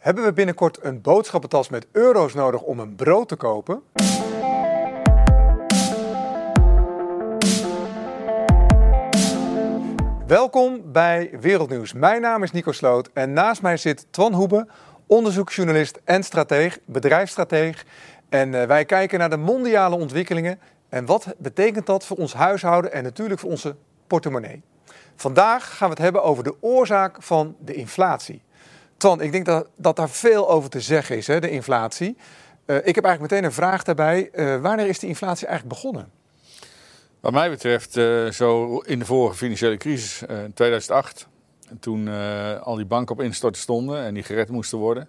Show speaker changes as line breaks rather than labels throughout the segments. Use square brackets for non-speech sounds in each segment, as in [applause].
Hebben we binnenkort een boodschappentas met euro's nodig om een brood te kopen? Welkom bij Wereldnieuws. Mijn naam is Nico Sloot en naast mij zit Twan Hoebe, onderzoeksjournalist en strateeg, bedrijfsstrateeg. En eh, wij kijken naar de mondiale ontwikkelingen en wat betekent dat voor ons huishouden en natuurlijk voor onze portemonnee. Vandaag gaan we het hebben over de oorzaak van de inflatie. Twan, ik denk dat, dat daar veel over te zeggen is, hè, de inflatie. Uh, ik heb eigenlijk meteen een vraag daarbij. Uh, wanneer is de inflatie eigenlijk begonnen?
Wat mij betreft, uh, zo in de vorige financiële crisis, in 2008, toen al die banken op instorten stonden en die gered moesten worden.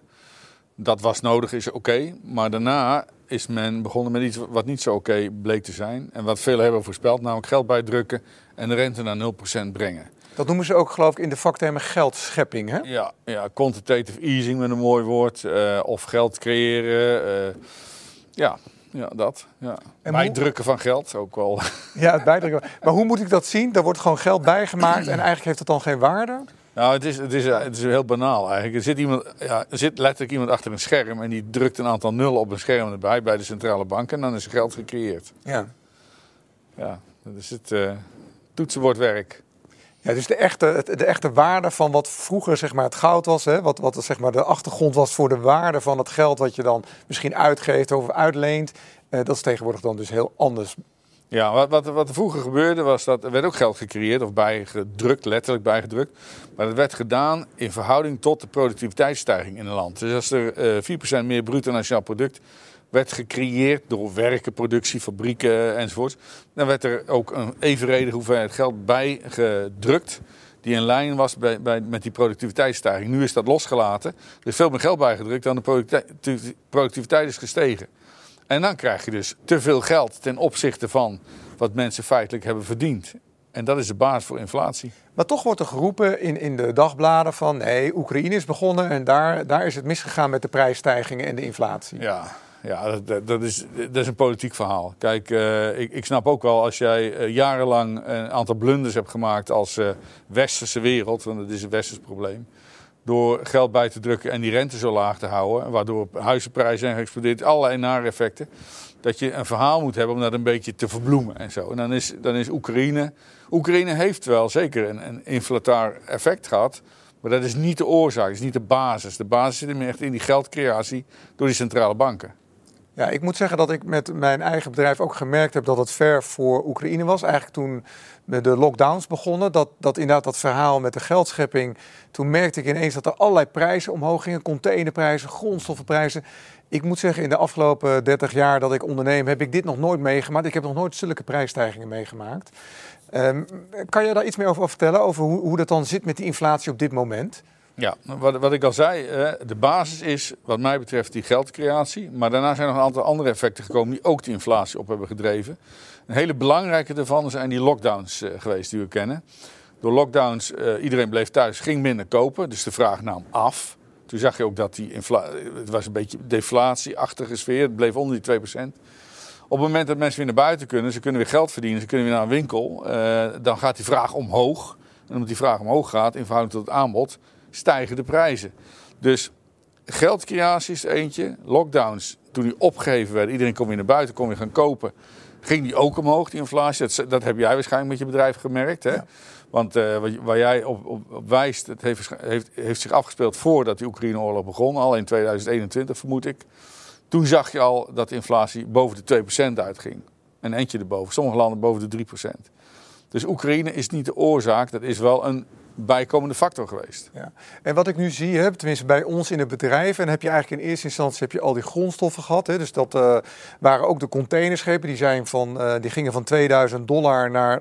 Dat was nodig, is oké. Maar daarna is men begonnen met iets wat niet zo oké bleek te zijn. En wat velen hebben voorspeld, namelijk geld bijdrukken en de rente naar 0% brengen.
Dat noemen ze ook, geloof ik, in de vaktermen geldschepping, hè?
Ja, ja quantitative easing met een mooi woord. Uh, of geld creëren. Uh, ja, ja, dat. Ja. En bijdrukken van geld ook wel. [laughs]
Ja, het bijdrukken. maar hoe moet ik dat zien? Daar wordt gewoon geld bijgemaakt en eigenlijk heeft het dan geen waarde?
Nou, het is, het is, het is heel banaal eigenlijk. Er zit, iemand, ja, er zit letterlijk iemand achter een scherm en die drukt een aantal nullen op een scherm erbij bij de centrale bank en dan is geld gecreëerd.
Ja.
Ja, dat is het uh, toetsenbordwerk.
Ja, dus de echte, de echte waarde van wat vroeger zeg maar, het goud was, hè, wat, wat zeg maar, de achtergrond was voor de waarde van het geld wat je dan misschien uitgeeft of uitleent, uh, dat is tegenwoordig dan dus heel anders.
Ja, wat, wat, wat er vroeger gebeurde was dat er werd ook geld gecreëerd of bijgedrukt, letterlijk bijgedrukt. Maar dat werd gedaan in verhouding tot de productiviteitsstijging in een land. Dus als er uh, 4% meer bruto nationaal product werd gecreëerd door werken, productie, fabrieken enzovoort. Dan werd er ook een evenredige hoeveelheid geld bij gedrukt. Die in lijn was bij, bij, met die productiviteitsstijging. Nu is dat losgelaten. Er is veel meer geld bijgedrukt dan de productiviteit is gestegen. En dan krijg je dus te veel geld ten opzichte van wat mensen feitelijk hebben verdiend. En dat is de basis voor inflatie.
Maar toch wordt er geroepen in, in de dagbladen van nee, Oekraïne is begonnen en daar, daar is het misgegaan met de prijsstijgingen en de inflatie.
Ja, ja, dat, dat, is, dat is een politiek verhaal. Kijk, uh, ik, ik snap ook wel als jij uh, jarenlang een aantal blunders hebt gemaakt als uh, westerse wereld, want dat is een westers probleem. Door geld bij te drukken en die rente zo laag te houden, waardoor huizenprijzen zijn geëxplodeerd, allerlei nare effecten. Dat je een verhaal moet hebben om dat een beetje te verbloemen en zo. En dan is, dan is Oekraïne. Oekraïne heeft wel zeker een, een effect gehad. Maar dat is niet de oorzaak, dat is niet de basis. De basis zit hem echt in die geldcreatie door die centrale banken.
Ja, ik moet zeggen dat ik met mijn eigen bedrijf ook gemerkt heb dat het ver voor Oekraïne was. Eigenlijk toen de lockdowns begonnen, dat, dat inderdaad dat verhaal met de geldschepping. Toen merkte ik ineens dat er allerlei prijzen omhoog gingen. Containerprijzen, grondstoffenprijzen. Ik moet zeggen, in de afgelopen 30 jaar dat ik onderneem, heb ik dit nog nooit meegemaakt. Ik heb nog nooit zulke prijsstijgingen meegemaakt. Um, kan je daar iets meer over vertellen, over hoe, hoe dat dan zit met die inflatie op dit moment?
Ja, wat, wat ik al zei, de basis is wat mij betreft die geldcreatie. Maar daarna zijn nog een aantal andere effecten gekomen die ook die inflatie op hebben gedreven. Een hele belangrijke daarvan zijn die lockdowns eh, geweest die we kennen. Door lockdowns, uh, iedereen bleef thuis, ging minder kopen, dus de vraag nam af. Toen zag je ook dat die inflatie, het was een beetje deflatieachtige sfeer, het bleef onder die 2%. Op het moment dat mensen weer naar buiten kunnen, ze kunnen weer geld verdienen, ze kunnen weer naar een winkel, uh, dan gaat die vraag omhoog. En omdat die vraag omhoog gaat in verhouding tot het aanbod, stijgen de prijzen. Dus geldcreatie is eentje. Lockdowns, toen die opgegeven werden, iedereen kon weer naar buiten, kon weer gaan kopen. Ging die ook omhoog, die inflatie? Dat, dat heb jij waarschijnlijk met je bedrijf gemerkt. Hè? Want uh, waar jij op, op, op, wijst, het heeft, heeft, heeft zich afgespeeld voordat die Oekraïne-oorlog begon. Al in 2021 vermoed ik. Toen zag je al dat de inflatie boven de 2% uitging. En eentje erboven. Sommige landen boven de 3%. Dus Oekraïne is niet de oorzaak. Dat is wel een bijkomende factor geweest.
Ja. En wat ik nu zie, hè, tenminste bij ons in het bedrijf, en heb je eigenlijk in eerste instantie heb je al die grondstoffen gehad. Hè, dus dat uh, waren ook de containerschepen, die, zijn van, uh, die gingen van 2000 dollar naar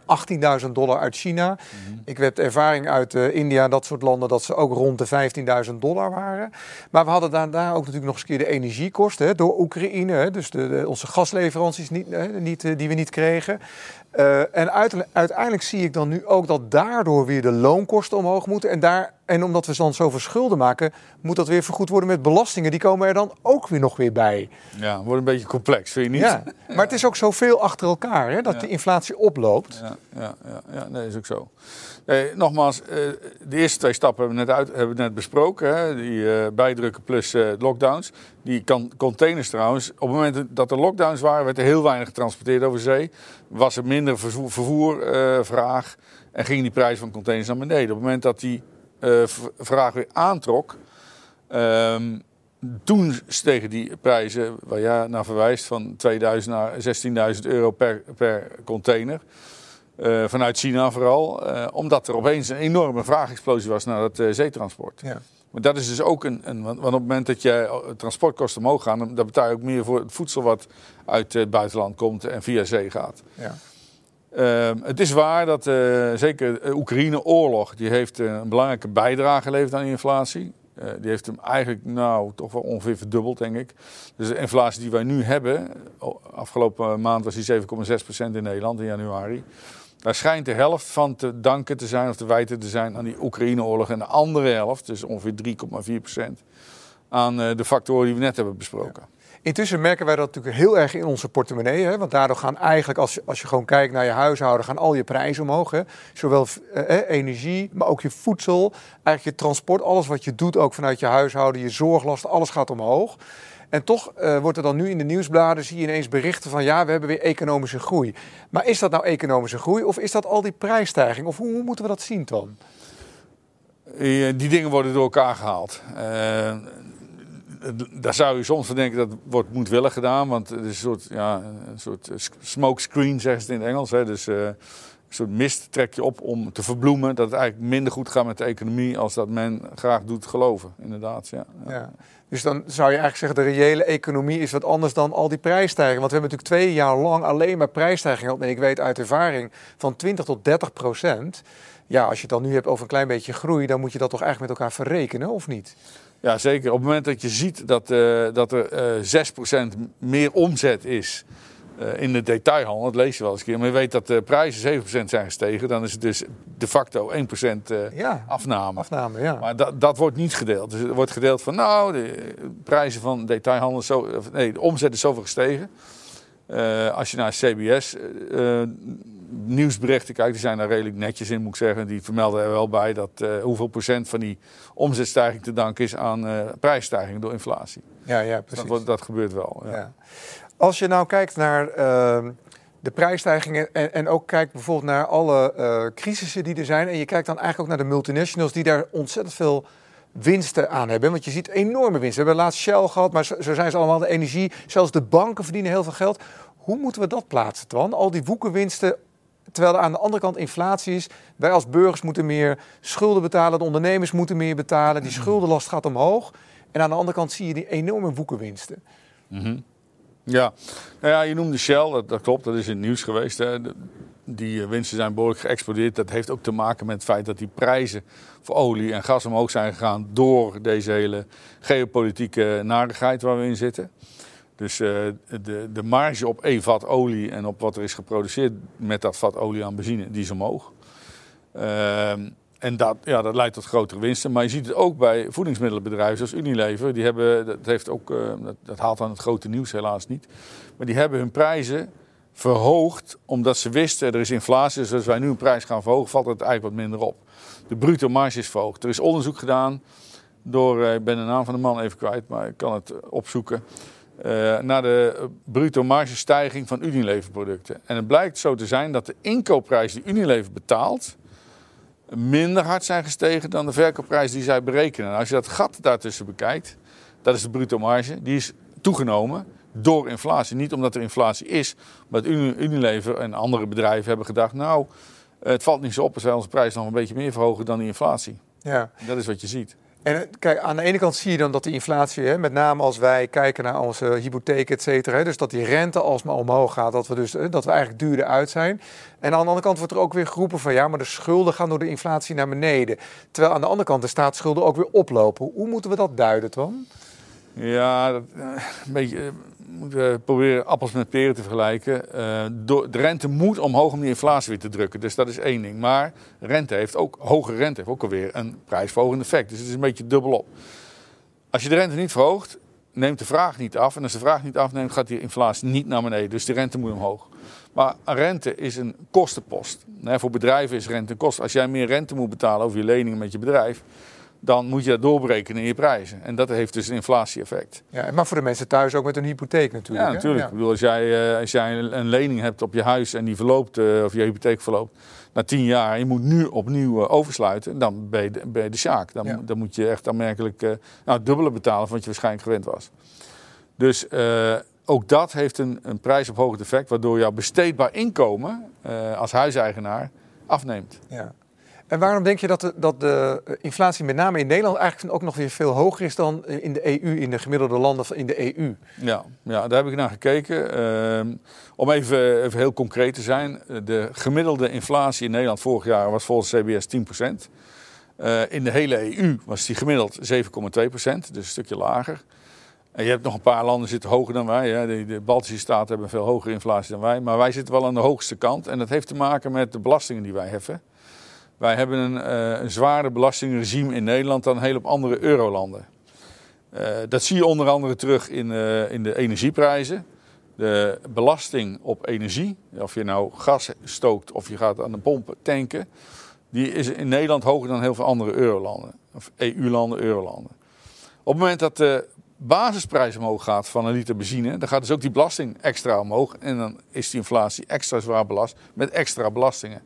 18.000 dollar uit China. Mm -hmm. Ik heb ervaring uit uh, India, dat soort landen, dat ze ook rond de 15.000 dollar waren. Maar we hadden daar, daar ook natuurlijk nog eens keer de energiekosten hè, door Oekraïne. Hè, dus de, de, onze gasleveranties niet, niet, die we niet kregen. Uh, en uiteindelijk zie ik dan nu ook dat daardoor weer de loonkosten omhoog moeten. En daar en omdat we dan zoveel schulden maken, moet dat weer vergoed worden met belastingen. Die komen er dan ook weer nog weer bij.
Ja, wordt een beetje complex, vind je niet?
Ja, maar het is ook zoveel achter elkaar hè, dat
Ja.
de inflatie oploopt.
Ja, ja, ja, ja nee, is ook zo. Eh, nogmaals, eh, de eerste twee stappen hebben we net, uit, hebben we net besproken. Hè? Die eh, bijdrukken plus eh, lockdowns. Die kan, containers trouwens. Op het moment dat er lockdowns waren, werd er heel weinig getransporteerd over zee. Was er minder vervoer- vervoervraag en gingen die prijzen van containers naar beneden. Op het moment dat die vraag weer aantrok, ehm, toen stegen die prijzen, waar jij naar verwijst, van 2000 naar 16.000 euro per, per container. Eh, vanuit China vooral. eh, omdat er opeens een enorme vraagexplosie was naar het eh, zeetransport.
Ja.
Maar dat is dus ook een. een want, op het moment dat je eh, transportkosten omhoog gaan, dan dan betaal je ook meer voor het voedsel wat uit het buitenland komt en via zee gaat.
Ja.
Ehm, het is waar dat eh, zeker de Oekraïne-oorlog, die heeft eh, een belangrijke bijdrage geleverd aan de inflatie. Eh, die heeft hem eigenlijk nou toch wel ongeveer verdubbeld, denk ik. Dus de inflatie die wij nu hebben, afgelopen maand was die 7,6% in Nederland in januari. Daar schijnt de helft van te danken te zijn of te wijten te zijn aan die Oekraïne-oorlog. En de andere helft, dus ongeveer 3,4%, aan de factoren die we net hebben besproken.
Intussen merken wij dat natuurlijk heel erg in onze portemonnee. Hè? Want daardoor gaan eigenlijk, als je, als je gewoon kijkt naar je huishouden, gaan al je prijzen omhoog. Zowel eh, energie, maar ook je voedsel, eigenlijk je transport, alles wat je doet, ook vanuit je huishouden, je zorglast, alles gaat omhoog. En toch eh, wordt er dan nu in de nieuwsbladen, zie je ineens berichten van ja, we hebben weer economische groei. Maar is dat nou economische groei of is dat al die prijsstijging? Of hoe, moeten we dat zien dan?
Eh, Die dingen worden door elkaar gehaald. Eh, daar zou je soms van denken dat wordt moedwillig gedaan, want het is een soort, ja, een soort eh, smoke screen, zeggen ze het in het Engels. Hè. Dus eh, een soort mist trek je op om te verbloemen dat het eigenlijk minder goed gaat met de economie als dat men graag doet geloven. Inderdaad, ja. Ja.
Dus dan zou je eigenlijk zeggen, de reële economie is wat anders dan al die prijsstijgingen. Want we hebben natuurlijk twee jaar lang alleen maar prijsstijgingen gehad. En ik weet uit ervaring van 20 tot 30 procent. Ja, als je het dan nu hebt over een klein beetje groei, dan moet je dat toch eigenlijk met elkaar verrekenen, of niet?
Ja, zeker. Op het moment dat je ziet dat, eh, dat er eh 6% meer omzet is eh, in de detailhandel, dat lees je wel eens een keer, maar je weet dat de prijzen 7% zijn gestegen, dan is het dus de facto 1% eh,
Ja,
afname.
afname, ja.
Maar dat, dat wordt niet gedeeld. Dus er wordt gedeeld van, nou, de prijzen van detailhandel, zo, nee, de omzet is zoveel gestegen. Als je naar CBS nieuwsberichten kijkt, die zijn daar redelijk netjes in, moet ik zeggen. Die vermelden er wel bij dat eh, hoeveel procent van die omzetstijging te danken is aan eh prijsstijging door inflatie.
ja, ja,
Dat,
precies.
wordt- dat gebeurt wel. Ja.
Ja. Als je nou kijkt naar ehm, de prijsstijgingen en, en ook kijkt bijvoorbeeld naar alle eh crisissen die er zijn. En je kijkt dan eigenlijk ook naar de multinationals die daar ontzettend veel winsten aan hebben. Want je ziet enorme winsten. We hebben laatst Shell gehad, maar zo, zo zijn ze allemaal de energie. Zelfs de banken verdienen heel veel geld. Hoe moeten we dat plaatsen, Twan? Al die woekerwinsten, terwijl er aan de andere kant inflatie is. Wij als burgers moeten meer schulden betalen. De ondernemers moeten meer betalen. Die schuldenlast gaat omhoog. En aan de andere kant zie je die enorme woekerwinsten.
Mhm. Ja. Nou ja, je noemde Shell, dat, dat klopt, dat is in het nieuws geweest. Hè. De- Die eh, winsten zijn behoorlijk geëxplodeerd. Dat heeft ook te maken met het feit dat die prijzen voor olie en gas omhoog zijn gegaan door deze hele geopolitieke narigheid waar we in zitten. Dus eh, de, de marge op één vat olie en op wat er is geproduceerd met dat vat olie aan benzine, die is omhoog. Ehm, en dat, ja, dat leidt tot grotere winsten. Maar je ziet het ook bij voedingsmiddelenbedrijven zoals Unilever. Die hebben, dat, heeft ook, eh, dat, dat haalt aan het grote nieuws helaas niet. Maar die hebben hun prijzen verhoogd omdat ze wisten er is inflatie. Dus als wij nu een prijs gaan verhogen, valt het eigenlijk wat minder op. De bruto marge is verhoogd. Er is onderzoek gedaan door, eh, ik ben de naam van de man even kwijt, maar ik kan het opzoeken. Eh, naar de bruto margestijging van Unilever producten. En het blijkt zo te zijn dat de inkoopprijs die Unilever betaalt minder hard zijn gestegen dan de verkoopprijs die zij berekenen. En als je dat gat daartussen bekijkt, dat is de bruto marge, die is toegenomen door inflatie. Niet omdat er inflatie is, maar dat Unilever en andere bedrijven hebben gedacht, nou, het valt niet zo op als wij onze prijs nog een beetje meer verhogen dan die inflatie.
Ja.
Dat is wat je ziet.
En eh, kijk, aan de ene kant zie je dan dat die inflatie, hè, met name als wij kijken naar onze hypotheek, et cetera, dus dat die rente alsmaar omhoog gaat, dat we, dus, hè, dat we eigenlijk duurder uit zijn. En aan de andere kant wordt er ook weer geroepen van ja, maar de schulden gaan door de inflatie naar beneden. Terwijl aan de andere kant de staatsschulden ook weer oplopen. Hoe moeten we dat duiden, Twan?
Ja, eh, een beetje, eh, we proberen appels met peren te vergelijken. Uh, de rente moet omhoog om die inflatie weer te drukken. Dus dat is één ding. Maar rente heeft ook, hoge rente heeft ook alweer een prijsverhogend effect. Dus het is een beetje dubbelop. Als je de rente niet verhoogt, neemt de vraag niet af. En als de vraag niet afneemt, gaat die inflatie niet naar beneden. Dus de rente moet omhoog. Maar rente is een kostenpost. voor bedrijven is rente een kost. Als jij meer rente moet betalen over je leningen met je bedrijf, dan moet je dat doorberekenen in je prijzen. En dat heeft dus een inflatie-effect.
Ja, maar voor de mensen thuis ook met een hypotheek natuurlijk.
Ja, natuurlijk. Ik bedoel, als jij, eh, als jij een lening hebt op je huis en die verloopt, eh, of je hypotheek verloopt, na tien jaar, je moet nu opnieuw uh, oversluiten, dan ben je de, ben je de sjaak. Dan, dan moet je echt aanmerkelijk nou, dubbele betalen van wat je waarschijnlijk gewend was. Dus ook dat heeft een, een prijsophoogend effect, waardoor jouw besteedbaar inkomen als huiseigenaar afneemt.
Ja. En waarom denk je dat de, dat de inflatie met name in Nederland eigenlijk ook nog weer veel hoger is dan in de EU, in de gemiddelde landen in de EU?
Ja, ja daar heb ik naar gekeken. Uh, om even, even, heel concreet te zijn. De gemiddelde inflatie in Nederland vorig jaar was volgens CBS 10%. Uh, in de hele EU was die gemiddeld 7,2%, dus een stukje lager. En je hebt nog een paar landen zitten hoger dan wij. Hè. De, de, Baltische staten hebben veel hogere inflatie dan wij. Maar wij zitten wel aan de hoogste kant. En dat heeft te maken met de belastingen die wij heffen. Wij hebben een, een zwaarder belastingregime in Nederland dan heel op andere eurolanden. Uh, dat zie je onder andere terug in, uh, in de energieprijzen. De belasting op energie, of je nou gas stookt of je gaat aan de pomp tanken, die is in Nederland hoger dan heel veel andere eurolanden. Of EU-landen, eurolanden. Op het moment dat de basisprijs omhoog gaat van een liter benzine, dan gaat dus ook die belasting extra omhoog. En dan is die inflatie extra zwaar belast met extra belastingen.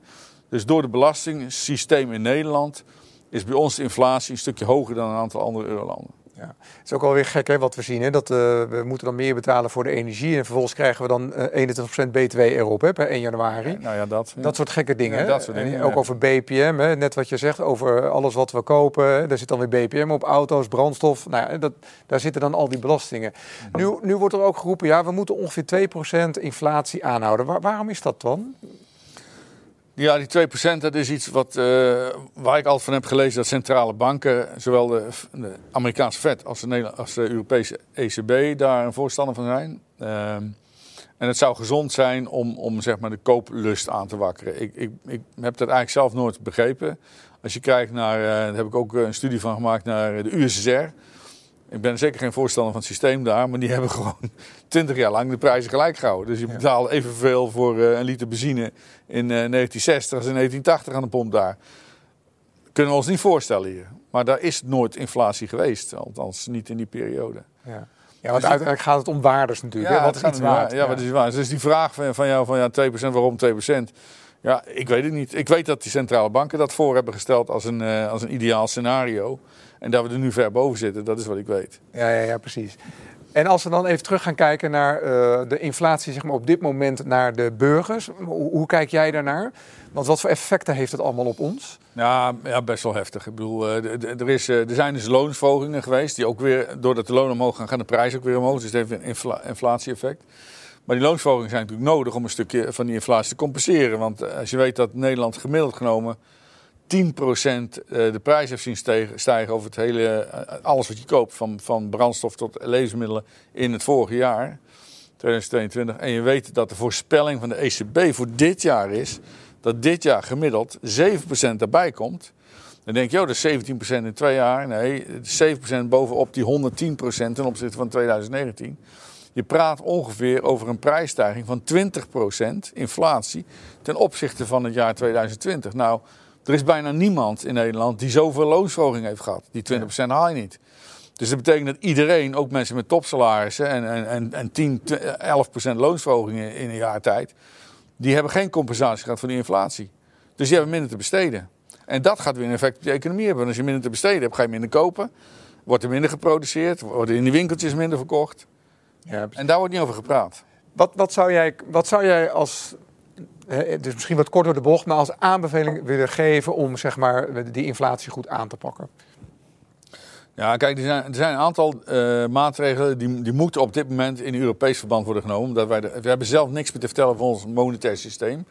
Dus door het belastingssysteem in Nederland is bij ons de inflatie een stukje hoger dan een aantal andere eurolanden.
Ja. Het is ook alweer gek hè, wat we zien. Hè? Dat, uh, we moeten dan meer betalen voor de energie. En vervolgens krijgen we dan uh, 21% BTW erop hè, per 1 januari. Ja,
nou ja, dat, ja.
dat soort gekke dingen. Ja, dat soort dingen en ook over BPM, hè? net wat je zegt, over alles wat we kopen. Daar zit dan weer BPM op, auto's, brandstof. Nou, ja, dat, daar zitten dan al die belastingen. Nu, nu wordt er ook geroepen, ja, we moeten ongeveer 2% inflatie aanhouden. Waar, waarom is dat dan?
Ja, die 2% dat is iets wat, uh, waar ik altijd van heb gelezen dat centrale banken, zowel de, de Amerikaanse Fed als de, als de, Europese ECB, daar een voorstander van zijn. Uh, en het zou gezond zijn om, om zeg maar de kooplust aan te wakkeren. Ik, ik, ik heb dat eigenlijk zelf nooit begrepen. Als je kijkt naar, uh, daar heb ik ook een studie van gemaakt naar de USSR. Ik ben zeker geen voorstander van het systeem daar, maar die [laughs] hebben gewoon 20 jaar lang de prijzen gelijk gehouden. Dus je betaalt evenveel voor uh, een liter benzine in uh, 1960 als in 1980 aan de pomp daar. Kunnen we ons niet voorstellen hier. Maar daar is nooit inflatie geweest, althans niet in die periode.
Ja. Ja, want dus uiteindelijk gaat het om waardes natuurlijk. Ja, wat is iets
waard? Ja, ja, wat is waard? Dus die vraag van, van jou van ja, 2%, waarom 2%? Ja, ik weet het niet. Ik weet dat die centrale banken dat voor hebben gesteld als een, uh, als een ideaal scenario. En dat we er nu ver boven zitten, dat is wat ik weet.
Ja, ja, ja precies. En als we dan even terug gaan kijken naar uh, de inflatie zeg maar, op dit moment naar de burgers. Hoe, hoe, kijk jij daarnaar? Want wat voor effecten heeft het allemaal op ons?
Ja, ja best wel heftig. Ik bedoel, uh, er, is, uh, er zijn dus loonsverhogingen geweest. Die ook weer, doordat de lonen omhoog gaan, gaan de prijzen ook weer omhoog. Dus het heeft een infla inflatie-effect. Maar die loonsverhogingen zijn natuurlijk nodig om een stukje van die inflatie te compenseren. Want als je weet dat Nederland gemiddeld genomen 10% eh, de prijs heeft zien stijgen over het hele, eh, alles wat je koopt, van, van brandstof tot levensmiddelen in het vorige jaar, 2022. En je weet dat de voorspelling van de ECB voor dit jaar is dat dit jaar gemiddeld 7% erbij komt. Dan denk je, oh, dat is 17% in twee jaar. Nee, 7% bovenop die 110% ten opzichte van 2019. Je praat ongeveer over een prijsstijging van 20% inflatie ten opzichte van het jaar 2020. Nou, er is bijna niemand in Nederland die zoveel loonsverhoging heeft gehad. Die 20% haal je niet. Dus dat betekent dat iedereen, ook mensen met topsalarissen en, en, en 10, 11% loonsverhogingen in een jaar tijd, die hebben geen compensatie gehad voor die inflatie. Dus die hebben minder te besteden. En dat gaat weer een effect op de economie hebben. Want als je minder te besteden hebt, ga je minder kopen. Wordt er minder geproduceerd, worden in de winkeltjes minder verkocht. Ja, en daar wordt niet over gepraat.
Wat, wat, zou jij, wat zou jij als dus misschien wat kort door de bocht, maar als aanbeveling willen geven om zeg maar, die inflatie goed aan te pakken?
Ja, kijk, er zijn, er zijn een aantal uh, maatregelen die, die moeten op dit moment in Europees verband worden genomen. Dat wij we hebben zelf niks meer te vertellen over ons monetair systeem.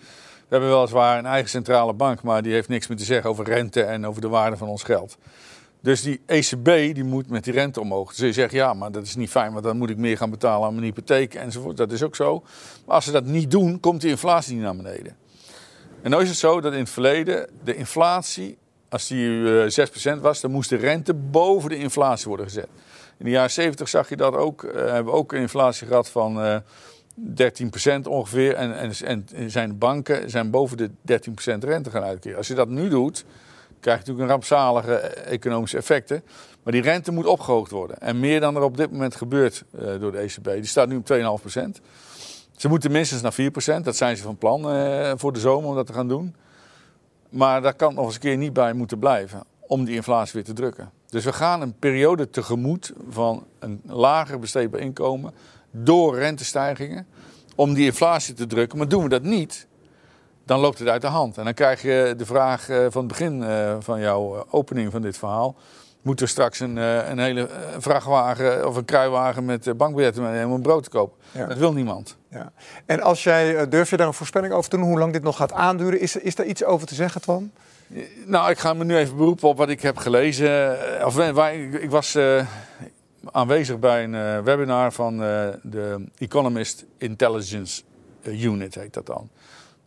We hebben weliswaar een eigen centrale bank, maar die heeft niks meer te zeggen over rente en over de waarde van ons geld. Dus die ECB die moet met die rente omhoog. Dus je zegt ja, maar dat is niet fijn, want dan moet ik meer gaan betalen aan mijn hypotheek enzovoort. Dat is ook zo. Maar als ze dat niet doen, komt die inflatie niet naar beneden. En nu is het zo dat in het verleden de inflatie, als die uh, 6% was, dan moest de rente boven de inflatie worden gezet. In de jaren 70 zag je dat ook. Uh, hebben we ook een inflatie gehad van uh, 13% ongeveer. En, en, en zijn banken zijn boven de 13% rente gaan uitkeren. Als je dat nu doet, krijg je natuurlijk een rampzalige economische effecten. Maar die rente moet opgehoogd worden. En meer dan er op dit moment gebeurt uh, door de ECB. Die staat nu op 2,5%. Ze moeten minstens naar 4%. Dat zijn ze van plan uh, voor de zomer om dat te gaan doen. Maar daar kan nog eens een keer niet bij moeten blijven. Om die inflatie weer te drukken. Dus we gaan een periode tegemoet van een lager besteedbaar inkomen. Door rentestijgingen. Om die inflatie te drukken. Maar doen we dat niet dan loopt het uit de hand. En dan krijg je de vraag van het begin van jouw opening van dit verhaal. Moet er straks een, een hele vrachtwagen of een kruiwagen met bankbiljetten meenemen om brood te kopen? Ja. Dat wil niemand.
Ja. En als jij, durf je daar een voorspelling over te doen hoe lang dit nog gaat aanduren? Is, is daar iets over te zeggen, Twan?
Nou, ik ga me nu even beroepen op wat ik heb gelezen. Of, waar, ik, ik was uh, aanwezig bij een uh, webinar van uh, de Economist Intelligence Unit, heet dat dan.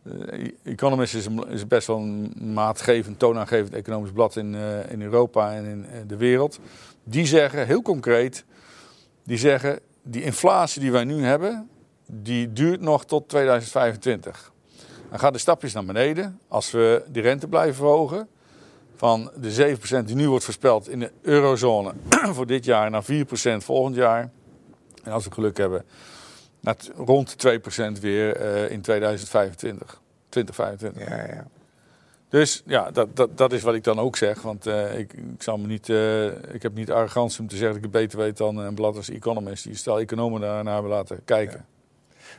Uh, Economist is, best wel een maatgevend, toonaangevend economisch blad in, uh, in Europa en in uh, de wereld. Die zeggen, heel concreet, die zeggen, die inflatie die wij nu hebben, die duurt nog tot 2025. Dan gaan de stapjes naar beneden als we die rente blijven verhogen. Van de 7% die nu wordt voorspeld in de eurozone [clears throat] voor dit jaar naar 4% volgend jaar. En als we geluk hebben, naar rond 2% weer uh, in 2025. 2025.
Ja, ja.
Dus ja, dat, dat, dat is wat ik dan ook zeg. Want uh, ik, ik, zal me niet, uh, ik heb niet arrogantie om te zeggen dat ik het beter weet dan een blad als Economist. Die stel economen daarnaar hebben laten kijken.
Ja.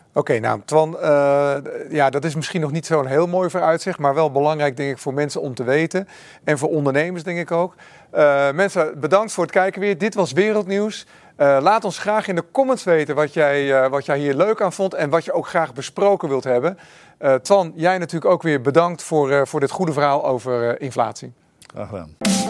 Oké, okay, nou Twan, uh, ja, dat is misschien nog niet zo'n heel mooi vooruitzicht, maar wel belangrijk denk ik voor mensen om te weten. En voor ondernemers denk ik ook. Mensen, bedankt voor het kijken weer. Dit was Wereldnieuws. Uh, laat ons graag in de comments weten wat jij, wat jij hier leuk aan vond en wat je ook graag besproken wilt hebben. Twan, jij natuurlijk ook weer bedankt voor, voor dit goede verhaal over inflatie.
Graag gedaan.